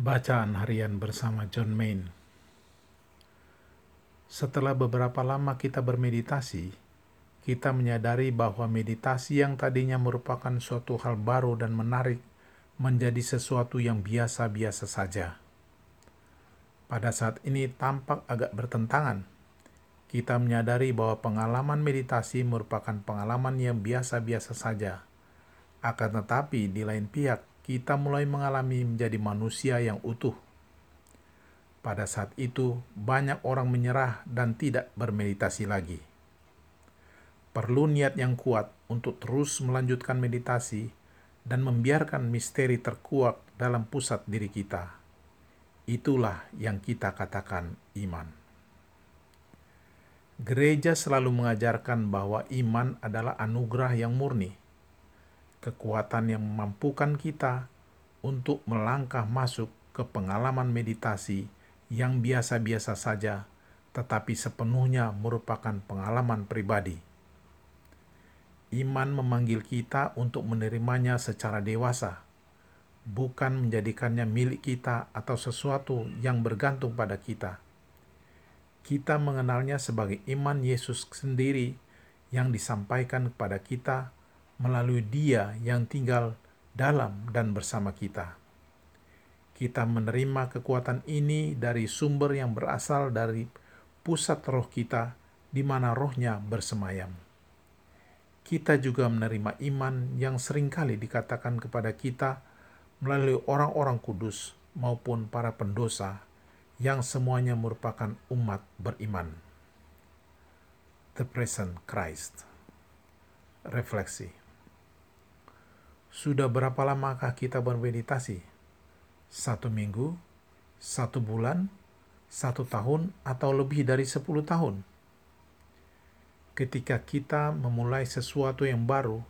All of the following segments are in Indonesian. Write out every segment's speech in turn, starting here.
Bacaan harian bersama John Main. Setelah beberapa lama kita bermeditasi, kita menyadari bahwa meditasi yang tadinya merupakan suatu hal baru dan menarik menjadi sesuatu yang biasa-biasa saja. Pada saat ini tampak agak bertentangan. Kita menyadari bahwa pengalaman meditasi merupakan pengalaman yang biasa-biasa saja. Akan tetapi, di lain pihak, kita mulai mengalami menjadi manusia yang utuh. Pada saat itu, banyak orang menyerah dan tidak bermeditasi lagi. Perlu niat yang kuat untuk terus melanjutkan meditasi dan membiarkan misteri terkuak dalam pusat diri kita. Itulah yang kita katakan iman. Gereja selalu mengajarkan bahwa iman adalah anugerah yang murni kekuatan yang memampukan kita untuk melangkah masuk ke pengalaman meditasi yang biasa-biasa saja, tetapi sepenuhnya merupakan pengalaman pribadi. Iman memanggil kita untuk menerimanya secara dewasa, bukan menjadikannya milik kita atau sesuatu yang bergantung pada kita. Kita mengenalnya sebagai iman Yesus sendiri yang disampaikan kepada kita melalui Dia yang tinggal dalam dan bersama kita. Kita menerima kekuatan ini dari sumber yang berasal dari pusat roh kita, di mana rohnya bersemayam. Kita juga menerima iman yang sering kali dikatakan kepada kita melalui orang-orang kudus maupun para pendosa yang semuanya merupakan umat beriman. The Present Christ Refleksi sudah berapa lamakah kita bermeditasi? Satu minggu, satu bulan, satu tahun, atau lebih dari sepuluh tahun? Ketika kita memulai sesuatu yang baru,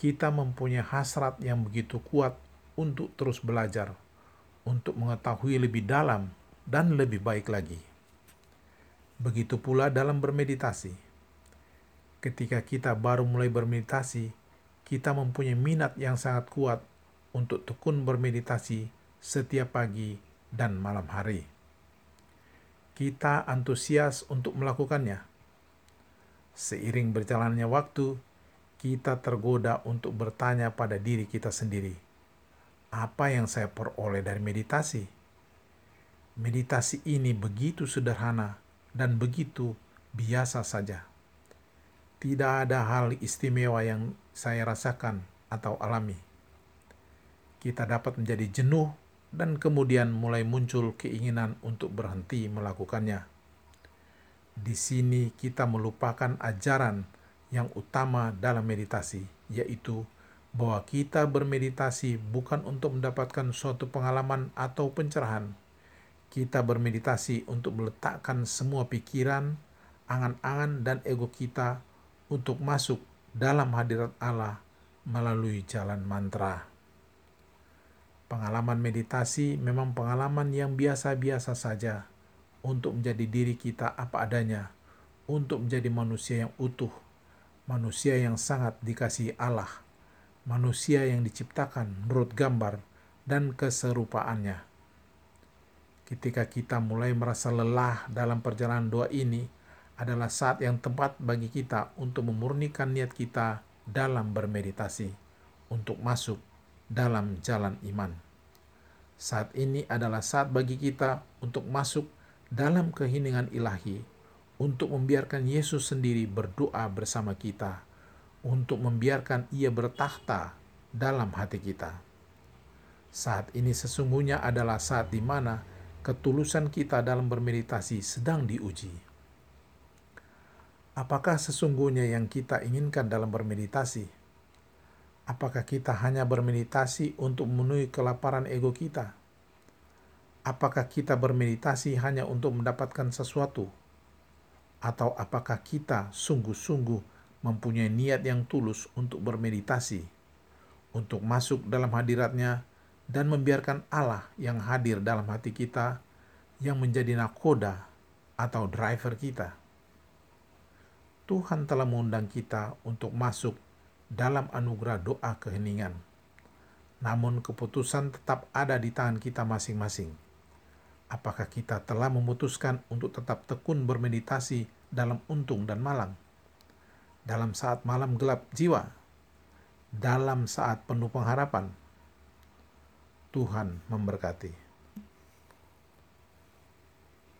kita mempunyai hasrat yang begitu kuat untuk terus belajar, untuk mengetahui lebih dalam dan lebih baik lagi. Begitu pula dalam bermeditasi. Ketika kita baru mulai bermeditasi, kita mempunyai minat yang sangat kuat untuk tekun bermeditasi setiap pagi dan malam hari. Kita antusias untuk melakukannya. Seiring berjalannya waktu, kita tergoda untuk bertanya pada diri kita sendiri, apa yang saya peroleh dari meditasi? Meditasi ini begitu sederhana dan begitu biasa saja tidak ada hal istimewa yang saya rasakan atau alami. Kita dapat menjadi jenuh dan kemudian mulai muncul keinginan untuk berhenti melakukannya. Di sini kita melupakan ajaran yang utama dalam meditasi, yaitu bahwa kita bermeditasi bukan untuk mendapatkan suatu pengalaman atau pencerahan. Kita bermeditasi untuk meletakkan semua pikiran, angan-angan, dan ego kita untuk masuk dalam hadirat Allah melalui jalan mantra. Pengalaman meditasi memang pengalaman yang biasa-biasa saja untuk menjadi diri kita apa adanya, untuk menjadi manusia yang utuh, manusia yang sangat dikasihi Allah, manusia yang diciptakan menurut gambar dan keserupaannya. Ketika kita mulai merasa lelah dalam perjalanan doa ini, adalah saat yang tepat bagi kita untuk memurnikan niat kita dalam bermeditasi, untuk masuk dalam jalan iman. Saat ini adalah saat bagi kita untuk masuk dalam keheningan ilahi, untuk membiarkan Yesus sendiri berdoa bersama kita, untuk membiarkan Ia bertahta dalam hati kita. Saat ini sesungguhnya adalah saat di mana ketulusan kita dalam bermeditasi sedang diuji Apakah sesungguhnya yang kita inginkan dalam bermeditasi? Apakah kita hanya bermeditasi untuk memenuhi kelaparan ego kita? Apakah kita bermeditasi hanya untuk mendapatkan sesuatu? Atau apakah kita sungguh-sungguh mempunyai niat yang tulus untuk bermeditasi, untuk masuk dalam hadiratnya, dan membiarkan Allah yang hadir dalam hati kita yang menjadi nakoda atau driver kita? Tuhan telah mengundang kita untuk masuk dalam anugerah doa keheningan. namun keputusan tetap ada di tangan kita masing-masing. Apakah kita telah memutuskan untuk tetap tekun bermeditasi dalam untung dan malang? Dalam saat malam gelap jiwa? Dalam saat penuh pengharapan? Tuhan memberkati.